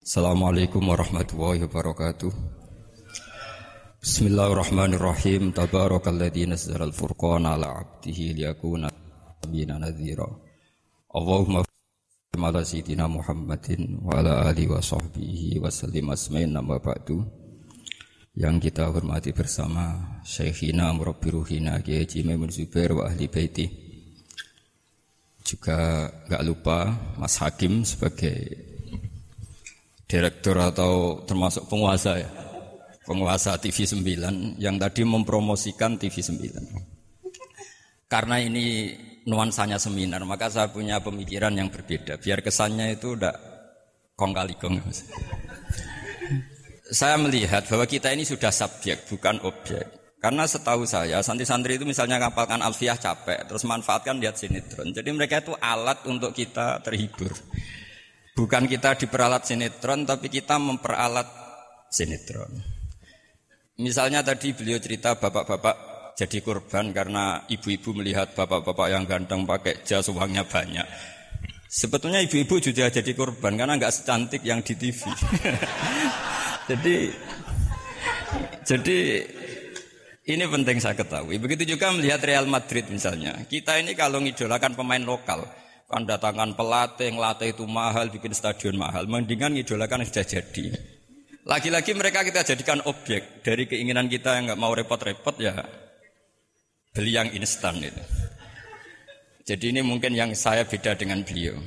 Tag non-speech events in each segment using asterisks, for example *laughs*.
Assalamualaikum warahmatullahi wabarakatuh. Bismillahirrahmanirrahim. Tabarakalladzi nazzala al-furqana ala 'abdihi liyakuna bina nadhira. Allahumma ala sayyidina Muhammadin wa ala alihi wa sahbihi wa sallim asmain nama ba'du. Yang kita hormati bersama Syekhina Murabbi Ruhina Kiai Haji Maimun Zubair wa ahli baiti. Juga enggak lupa Mas Hakim sebagai direktur atau termasuk penguasa ya. Penguasa TV 9 yang tadi mempromosikan TV 9. Karena ini nuansanya seminar, maka saya punya pemikiran yang berbeda. Biar kesannya itu udah kong kali kong. saya melihat bahwa kita ini sudah subjek, bukan objek. Karena setahu saya, santri-santri itu misalnya ngapalkan alfiah capek, terus manfaatkan lihat sinetron. Jadi mereka itu alat untuk kita terhibur. Bukan kita diperalat sinetron, tapi kita memperalat sinetron. Misalnya tadi beliau cerita bapak-bapak jadi korban karena ibu-ibu melihat bapak-bapak yang ganteng pakai jas uangnya banyak. Sebetulnya ibu-ibu juga jadi korban karena nggak secantik yang di TV. *laughs* jadi jadi ini penting saya ketahui. Begitu juga melihat Real Madrid misalnya. Kita ini kalau ngidolakan pemain lokal, Kan datangkan pelatih, ngelatih itu mahal, bikin stadion mahal. Mendingan ngidolakan sudah jadi. Lagi-lagi mereka kita jadikan objek dari keinginan kita yang nggak mau repot-repot ya beli yang instan itu. Jadi ini mungkin yang saya beda dengan beliau.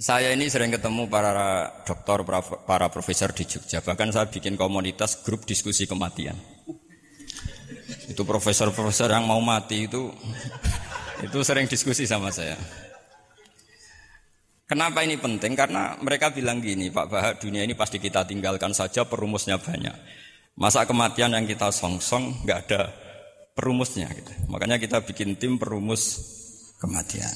Saya ini sering ketemu para dokter, para profesor di Jogja. Bahkan saya bikin komunitas grup diskusi kematian. Itu profesor-profesor yang mau mati itu itu sering diskusi sama saya. Kenapa ini penting? Karena mereka bilang gini, Pak Bahak, dunia ini pasti kita tinggalkan saja, perumusnya banyak. Masa kematian yang kita song-song nggak ada perumusnya gitu. Makanya kita bikin tim perumus kematian.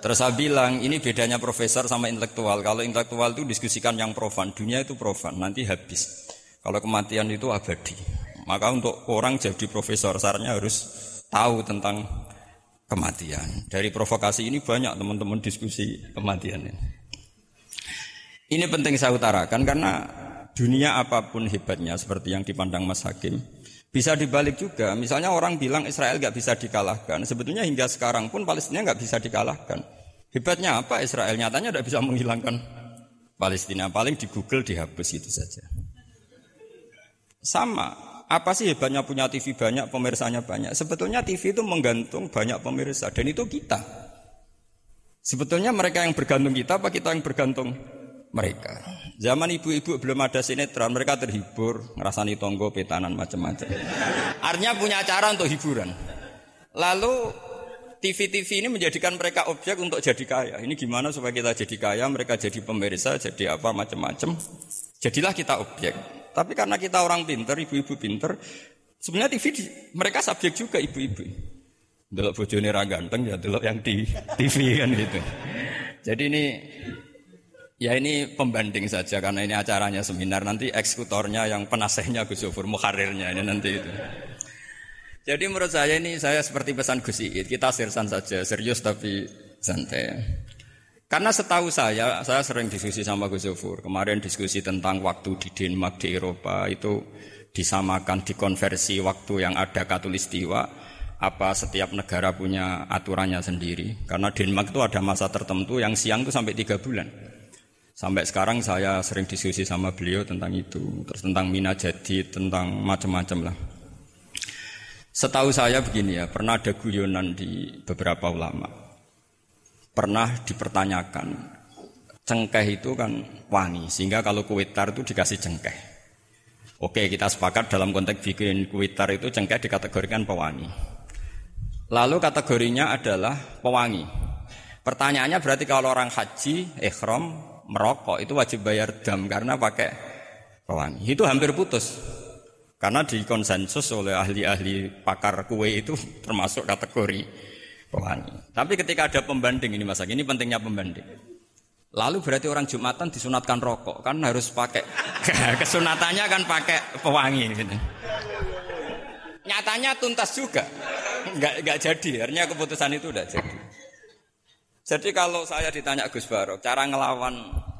Terus saya bilang, ini bedanya profesor sama intelektual. Kalau intelektual itu diskusikan yang profan, dunia itu profan, nanti habis. Kalau kematian itu abadi. Maka untuk orang jadi profesor, sarannya harus tahu tentang kematian. Dari provokasi ini banyak teman-teman diskusi kematian ini. Ini penting saya utarakan karena dunia apa pun hebatnya seperti yang dipandang Mas Hakim bisa dibalik juga. Misalnya orang bilang Israel nggak bisa dikalahkan. Sebetulnya hingga sekarang pun Palestina nggak bisa dikalahkan. Hebatnya apa Israel? Nyatanya tidak bisa menghilangkan Palestina. Paling di Google dihapus itu saja. Sama apa sih hebatnya punya TV banyak, pemirsanya banyak? Sebetulnya TV itu menggantung banyak pemirsa dan itu kita. Sebetulnya mereka yang bergantung kita apa kita yang bergantung mereka. Zaman ibu-ibu belum ada sinetron, mereka terhibur, ngerasani tonggo, petanan macam-macam. Artinya punya cara untuk hiburan. Lalu TV-TV ini menjadikan mereka objek untuk jadi kaya. Ini gimana supaya kita jadi kaya, mereka jadi pemirsa, jadi apa macam-macam. Jadilah kita objek. Tapi karena kita orang pinter, ibu-ibu pinter, sebenarnya TV di, mereka subjek juga ibu-ibu. Delok bojone ra ganteng ya delok yang di *laughs* TV kan gitu. Jadi ini ya ini pembanding saja karena ini acaranya seminar nanti eksekutornya yang penasehnya Gus Yofur muharirnya ini nanti itu. Jadi menurut saya ini saya seperti pesan Gus Iit, kita sirsan saja, serius tapi santai. Karena setahu saya, saya sering diskusi sama Gus Zofur. Kemarin diskusi tentang waktu di Denmark, di Eropa itu disamakan, dikonversi waktu yang ada katulistiwa. Apa setiap negara punya aturannya sendiri. Karena Denmark itu ada masa tertentu yang siang itu sampai tiga bulan. Sampai sekarang saya sering diskusi sama beliau tentang itu. Terus tentang Mina jadi, tentang macam-macam lah. Setahu saya begini ya, pernah ada guyonan di beberapa ulama pernah dipertanyakan. Cengkeh itu kan wangi sehingga kalau kuitar itu dikasih cengkeh. Oke kita sepakat dalam konteks bikin kuitar itu cengkeh dikategorikan pewangi. Lalu kategorinya adalah pewangi. Pertanyaannya berarti kalau orang haji ikhram merokok itu wajib bayar dam karena pakai pewangi. Itu hampir putus. Karena dikonsensus oleh ahli-ahli pakar kue itu *laughs* termasuk kategori pewangi. Tapi ketika ada pembanding ini masa ini pentingnya pembanding. Lalu berarti orang Jumatan disunatkan rokok kan harus pakai *laughs* kesunatannya kan pakai pewangi gitu. Nyatanya tuntas juga. Enggak enggak jadi, artinya keputusan itu udah jadi. Jadi kalau saya ditanya Gus Barok, cara ngelawan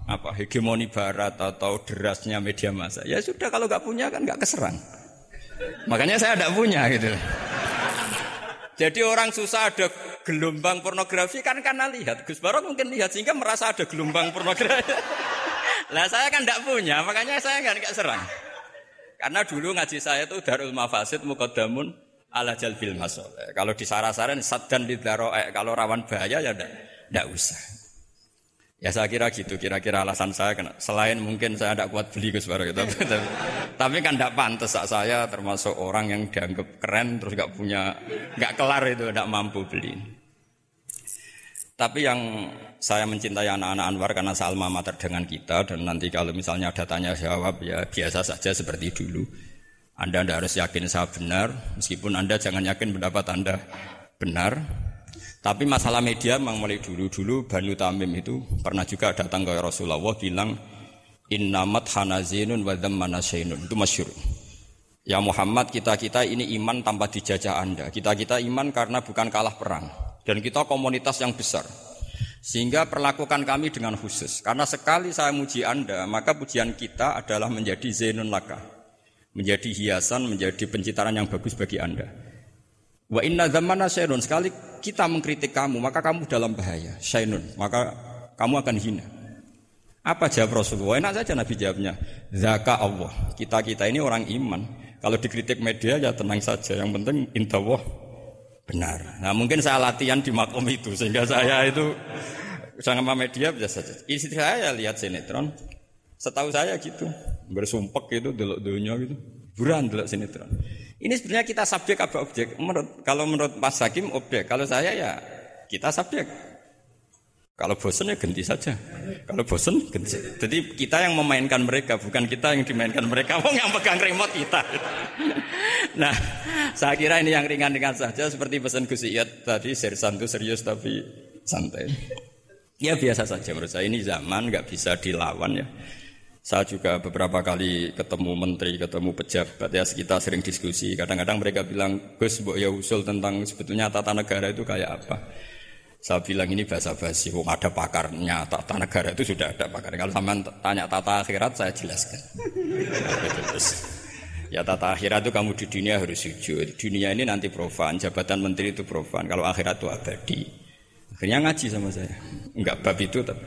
apa hegemoni barat atau derasnya media massa. Ya sudah kalau nggak punya kan nggak keserang. Makanya saya tidak punya gitu. Jadi orang susah ada gelombang pornografi kan karena lihat. Gus Barok mungkin lihat sehingga merasa ada gelombang pornografi. *laughs* lah saya kan tidak punya, makanya saya kan nggak serang. Karena dulu ngaji saya itu Darul Mafasid Muqaddamun ala jalbil masoleh. Kalau di saran sad dan lidaroe, kalau rawan bahaya ya tidak usah. Ya saya kira gitu, kira-kira alasan saya kena. Selain mungkin saya tidak kuat beli Gus Barok, tapi, *laughs* tapi kan tidak pantas saya termasuk orang yang dianggap keren terus nggak punya, nggak kelar itu, tidak mampu beli. Tapi yang saya mencintai anak-anak Anwar karena salma mater dengan kita dan nanti kalau misalnya ada tanya jawab ya biasa saja seperti dulu. Anda tidak harus yakin saya benar, meskipun Anda jangan yakin pendapat Anda benar, tapi masalah media memang mulai dulu-dulu Banu Tamim itu pernah juga datang ke Rasulullah bilang innamat hanazinun wa Itu masyur. Ya Muhammad kita-kita ini iman tanpa dijajah Anda. Kita-kita iman karena bukan kalah perang. Dan kita komunitas yang besar. Sehingga perlakukan kami dengan khusus. Karena sekali saya muji Anda, maka pujian kita adalah menjadi zenun laka. Menjadi hiasan, menjadi pencitraan yang bagus bagi Anda. Wa inna zamana syairun sekali kita mengkritik kamu maka kamu dalam bahaya. Syairun maka kamu akan hina. Apa jawab Rasulullah? Enak saja Nabi jawabnya. Zaka Allah. Kita kita ini orang iman. Kalau dikritik media ya tenang saja. Yang penting intawah benar. Nah mungkin saya latihan di makom itu sehingga saya itu sama media biasa saja. Istri saya lihat sinetron. Setahu saya gitu. Bersumpek gitu, delok dunia gitu. Buran delok sinetron. Ini sebenarnya kita subjek apa objek? Menurut kalau menurut Mas Hakim objek, kalau saya ya kita subjek. Kalau bosan ya ganti saja. Kalau bosan ganti. Jadi kita yang memainkan mereka, bukan kita yang dimainkan mereka. *laughs* Wong yang pegang remote kita. *laughs* nah, saya kira ini yang ringan-ringan saja seperti pesan Gus Iyad tadi sersan itu serius tapi santai. Ya biasa saja menurut saya ini zaman nggak bisa dilawan ya. Saya juga beberapa kali ketemu menteri, ketemu pejabat ya kita sering diskusi. Kadang-kadang mereka bilang, Gus, bu ya usul tentang sebetulnya tata negara itu kayak apa. Saya bilang ini bahasa basi, oh, ada pakarnya, tata negara itu sudah ada pakar. Kalau sama tanya tata akhirat, saya jelaskan. *laughs* Terus, ya tata akhirat itu kamu di dunia harus sujud. Dunia ini nanti profan, jabatan menteri itu profan. Kalau akhirat itu abadi. Akhirnya ngaji sama saya. Enggak bab itu tapi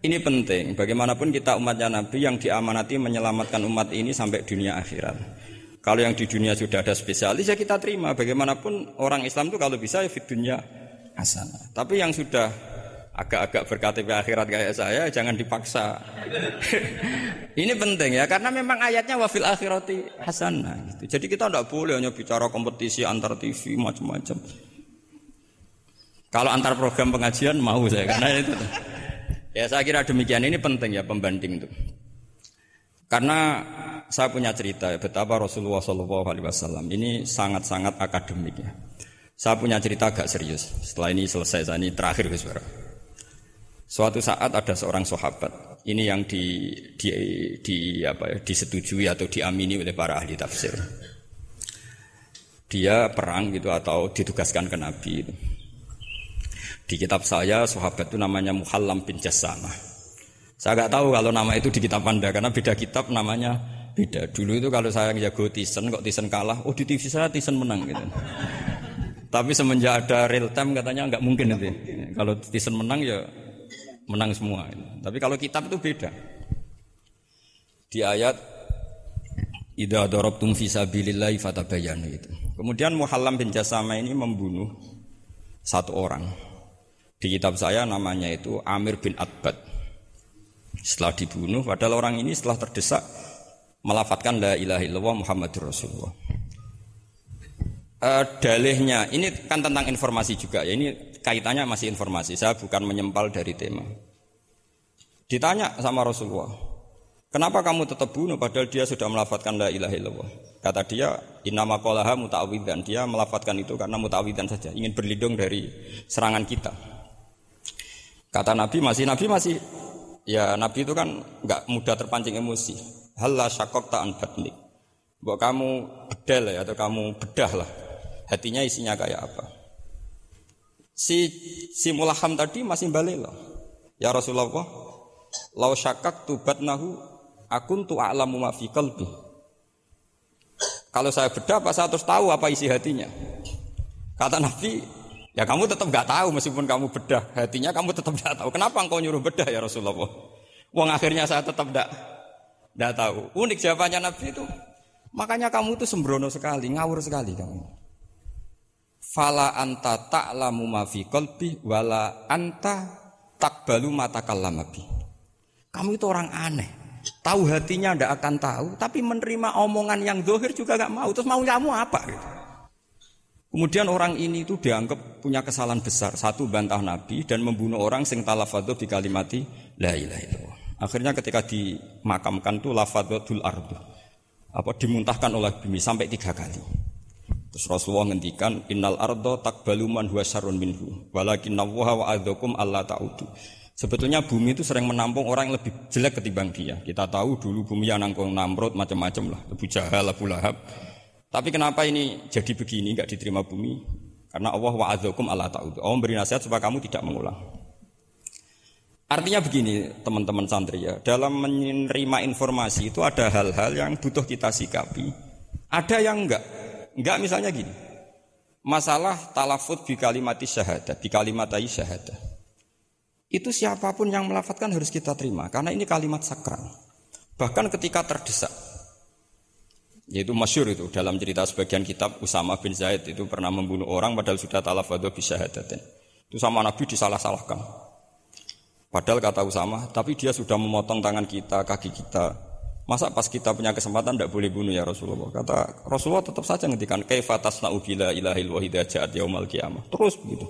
ini penting, bagaimanapun kita umatnya Nabi yang diamanati menyelamatkan umat ini sampai dunia akhirat. Kalau yang di dunia sudah ada spesialis ya kita terima. Bagaimanapun orang Islam itu kalau bisa ya fit dunia asana. Tapi yang sudah agak-agak berKTP akhirat kayak saya jangan dipaksa. *laughs* ini penting ya karena memang ayatnya wafil akhirati hasanah. Gitu. Jadi kita tidak boleh hanya bicara kompetisi antar TV macam-macam. Kalau antar program pengajian mau saya karena itu. Ya saya kira demikian ini penting ya pembanding itu. Karena saya punya cerita betapa Rasulullah Shallallahu Alaihi Wasallam ini sangat-sangat akademik ya. Saya punya cerita agak serius. Setelah ini selesai, saya ini terakhir Gus Suatu saat ada seorang sahabat, ini yang di, di, di apa ya, disetujui atau diamini oleh para ahli tafsir. Dia perang gitu atau ditugaskan ke Nabi. Itu. Di kitab saya sahabat itu namanya Muhallam bin. Saya nggak tahu kalau nama itu di kitab Anda karena beda kitab namanya beda. Dulu itu kalau saya jago Tisen kok Tisen kalah, oh di TV saya Tisen menang gitu. Tapi semenjak ada real time katanya nggak mungkin itu. Kalau Tisen menang ya menang semua. Tapi kalau kitab itu beda. Di ayat Ida darabtum fi sabilillahi fatabayyanu itu. Kemudian Muhallam bin Jasama ini membunuh satu orang. Di kitab saya namanya itu Amir bin Atbad. Setelah dibunuh, padahal orang ini setelah terdesak melafatkan la ilaha illallah Muhammadur Rasulullah. Uh, dalihnya ini kan tentang informasi juga ya ini kaitannya masih informasi saya bukan menyempal dari tema ditanya sama Rasulullah kenapa kamu tetap bunuh padahal dia sudah melafatkan la ilaha illallah kata dia inama qolaha muta'awidan dia melafatkan itu karena muta'awidan saja ingin berlindung dari serangan kita Kata Nabi masih Nabi masih ya Nabi itu kan nggak mudah terpancing emosi. Halah syakok ta'an batnik. Buat kamu bedel ya atau kamu bedah lah. Hatinya isinya kayak apa? Si si mulaham tadi masih balik loh. Ya Rasulullah, Lau syakak tubat nahu akun tu a'lamu ma fi. Kalau saya bedah apa saya terus tahu apa isi hatinya? Kata Nabi, ya kamu tetap nggak tahu meskipun kamu bedah hatinya kamu tetap nggak tahu. Kenapa engkau nyuruh bedah ya Rasulullah? Wong akhirnya saya tetap nggak nggak tahu. Unik jawabannya Nabi itu. Makanya kamu itu sembrono sekali, ngawur sekali kamu. Fala anta ta'lamu ma fi qalbi wala anta takbalu mata kalamabi. Kamu itu orang aneh. Tahu hatinya ndak akan tahu, tapi menerima omongan yang dohir juga gak mau. Terus mau kamu apa? Gitu. Kemudian orang ini itu dianggap punya kesalahan besar. Satu bantah Nabi dan membunuh orang sing talafadhu di kalimati la ilaha illallah. Akhirnya ketika dimakamkan itu lafadhatul ardu. Apa dimuntahkan oleh bumi sampai tiga kali. Terus Rasulullah ngendikan innal ardo takbalu man huwa syarrun minhu walakin wa adzakum alla ta'udu. Sebetulnya bumi itu sering menampung orang yang lebih jelek ketimbang dia. Kita tahu dulu bumi yang nangkung Namrud macam-macam lah, Abu Jahal, Abu Lahab. Tapi kenapa ini jadi begini, nggak diterima bumi? Karena Allah wa'adzakum ala ta'ud. Allah memberi nasihat supaya kamu tidak mengulang. Artinya begini teman-teman santri ya, dalam menerima informasi itu ada hal-hal yang butuh kita sikapi. Ada yang enggak. Enggak misalnya gini. Masalah talafut bi kalimati syahadah, bi kalimatai syahadah. Itu siapa pun yang melafatkan harus kita terima karena ini kalimat sakral. Bahkan ketika terdesak. Yaitu masyur itu dalam cerita sebagian kitab Usama bin Zaid itu pernah membunuh orang padahal sudah talafadu bisyahadatin. Itu sama Nabi disalah-salahkan. Padahal kata Usama, tapi dia sudah memotong tangan kita, kaki kita. Masa pas kita punya kesempatan tidak boleh bunuh ya Rasulullah? Kata Rasulullah tetap saja ngendikan kaifatas naubila ilahil wahidah ja'at yaumal kiamah. Terus begitu.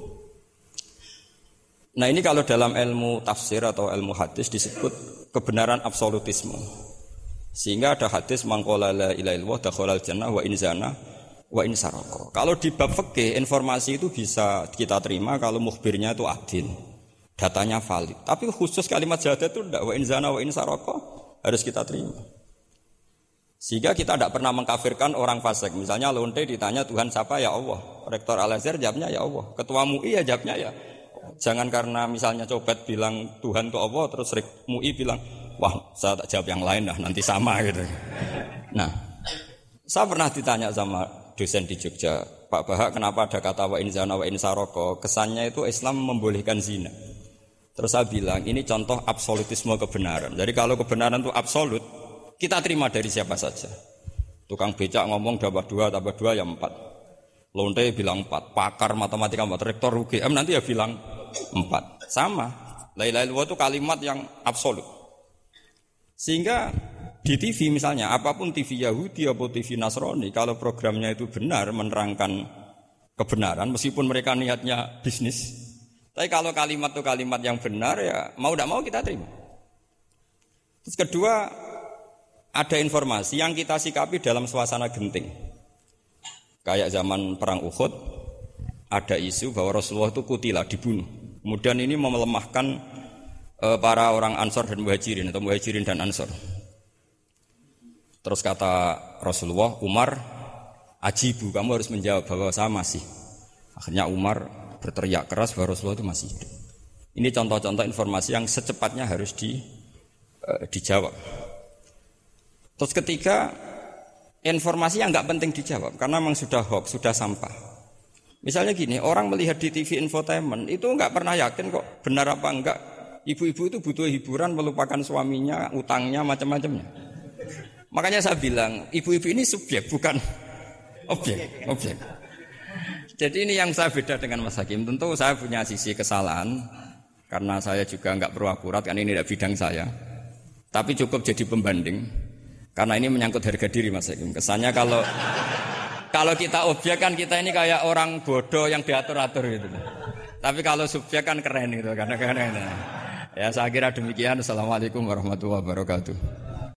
Nah ini kalau dalam ilmu tafsir atau ilmu hadis disebut kebenaran absolutisme. Sehingga ada hadis mangkola la ilaha dakhalal jannah wa inzana wa insaroko. Kalau di bab fikih informasi itu bisa kita terima kalau mukhbirnya itu adil. Datanya valid. Tapi khusus kalimat jahat itu tidak wa inzana wa insaroko harus kita terima. Sehingga kita tidak pernah mengkafirkan orang fasik. Misalnya lonte ditanya Tuhan siapa ya Allah. Rektor Al Azhar jawabnya ya Allah. Ketua MUI ya jawabnya ya Jangan karena misalnya copet bilang Tuhan itu Allah terus MUI bilang wah saya tak jawab yang lain lah nanti sama gitu. Nah, saya pernah ditanya sama dosen di Jogja, Pak Bahak kenapa ada kata wa inzana wa insaroko? Kesannya itu Islam membolehkan zina. Terus saya bilang ini contoh absolutisme kebenaran. Jadi kalau kebenaran itu absolut, kita terima dari siapa saja. Tukang becak ngomong dapat dua, tambah dua ya empat. Lonte bilang empat, pakar matematika empat, rektor UGM nanti ya bilang empat. Sama. La ilaha itu kalimat yang absolut. Sehingga di TV misalnya, apa pun TV Yahudi atau TV Nasrani, kalau programnya itu benar menerangkan kebenaran, meskipun mereka niatnya bisnis, tapi kalau kalimat itu kalimat yang benar ya mau tidak mau kita terima. Terus kedua, ada informasi yang kita sikapi dalam suasana genting. Kayak zaman perang Uhud ada isu bahwa Rasulullah itu kutilah dibunuh. Kemudian ini melemahkan e, para orang Ansor dan Muhajirin atau Muhajirin dan Ansor. Terus kata Rasulullah, Umar, ajibu kamu harus menjawab bahwa saya masih. Akhirnya Umar berteriak keras bahwa Rasulullah itu masih hidup. Ini contoh-contoh informasi yang secepatnya harus di, e, dijawab. Terus ketika informasi yang nggak penting dijawab karena memang sudah hoax, sudah sampah. Misalnya gini, orang melihat di TV infotainment itu nggak pernah yakin kok benar apa enggak. Ibu-ibu itu butuh hiburan melupakan suaminya, utangnya, macam-macamnya. Makanya saya bilang, ibu-ibu ini subjek bukan *laughs* objek, objek. Jadi ini yang saya beda dengan Mas Hakim. Tentu saya punya sisi kesalahan karena saya juga nggak perlu akurat kan ini tidak bidang saya. Tapi cukup jadi pembanding. Karena ini menyangkut harga diri Mas Hakim. Kesannya kalau *laughs* kalau kita objek kan kita ini kayak orang bodoh yang diatur-atur gitu. Tapi kalau subjek kan keren gitu karena keren. Ya saya kira demikian. Assalamualaikum warahmatullahi wabarakatuh.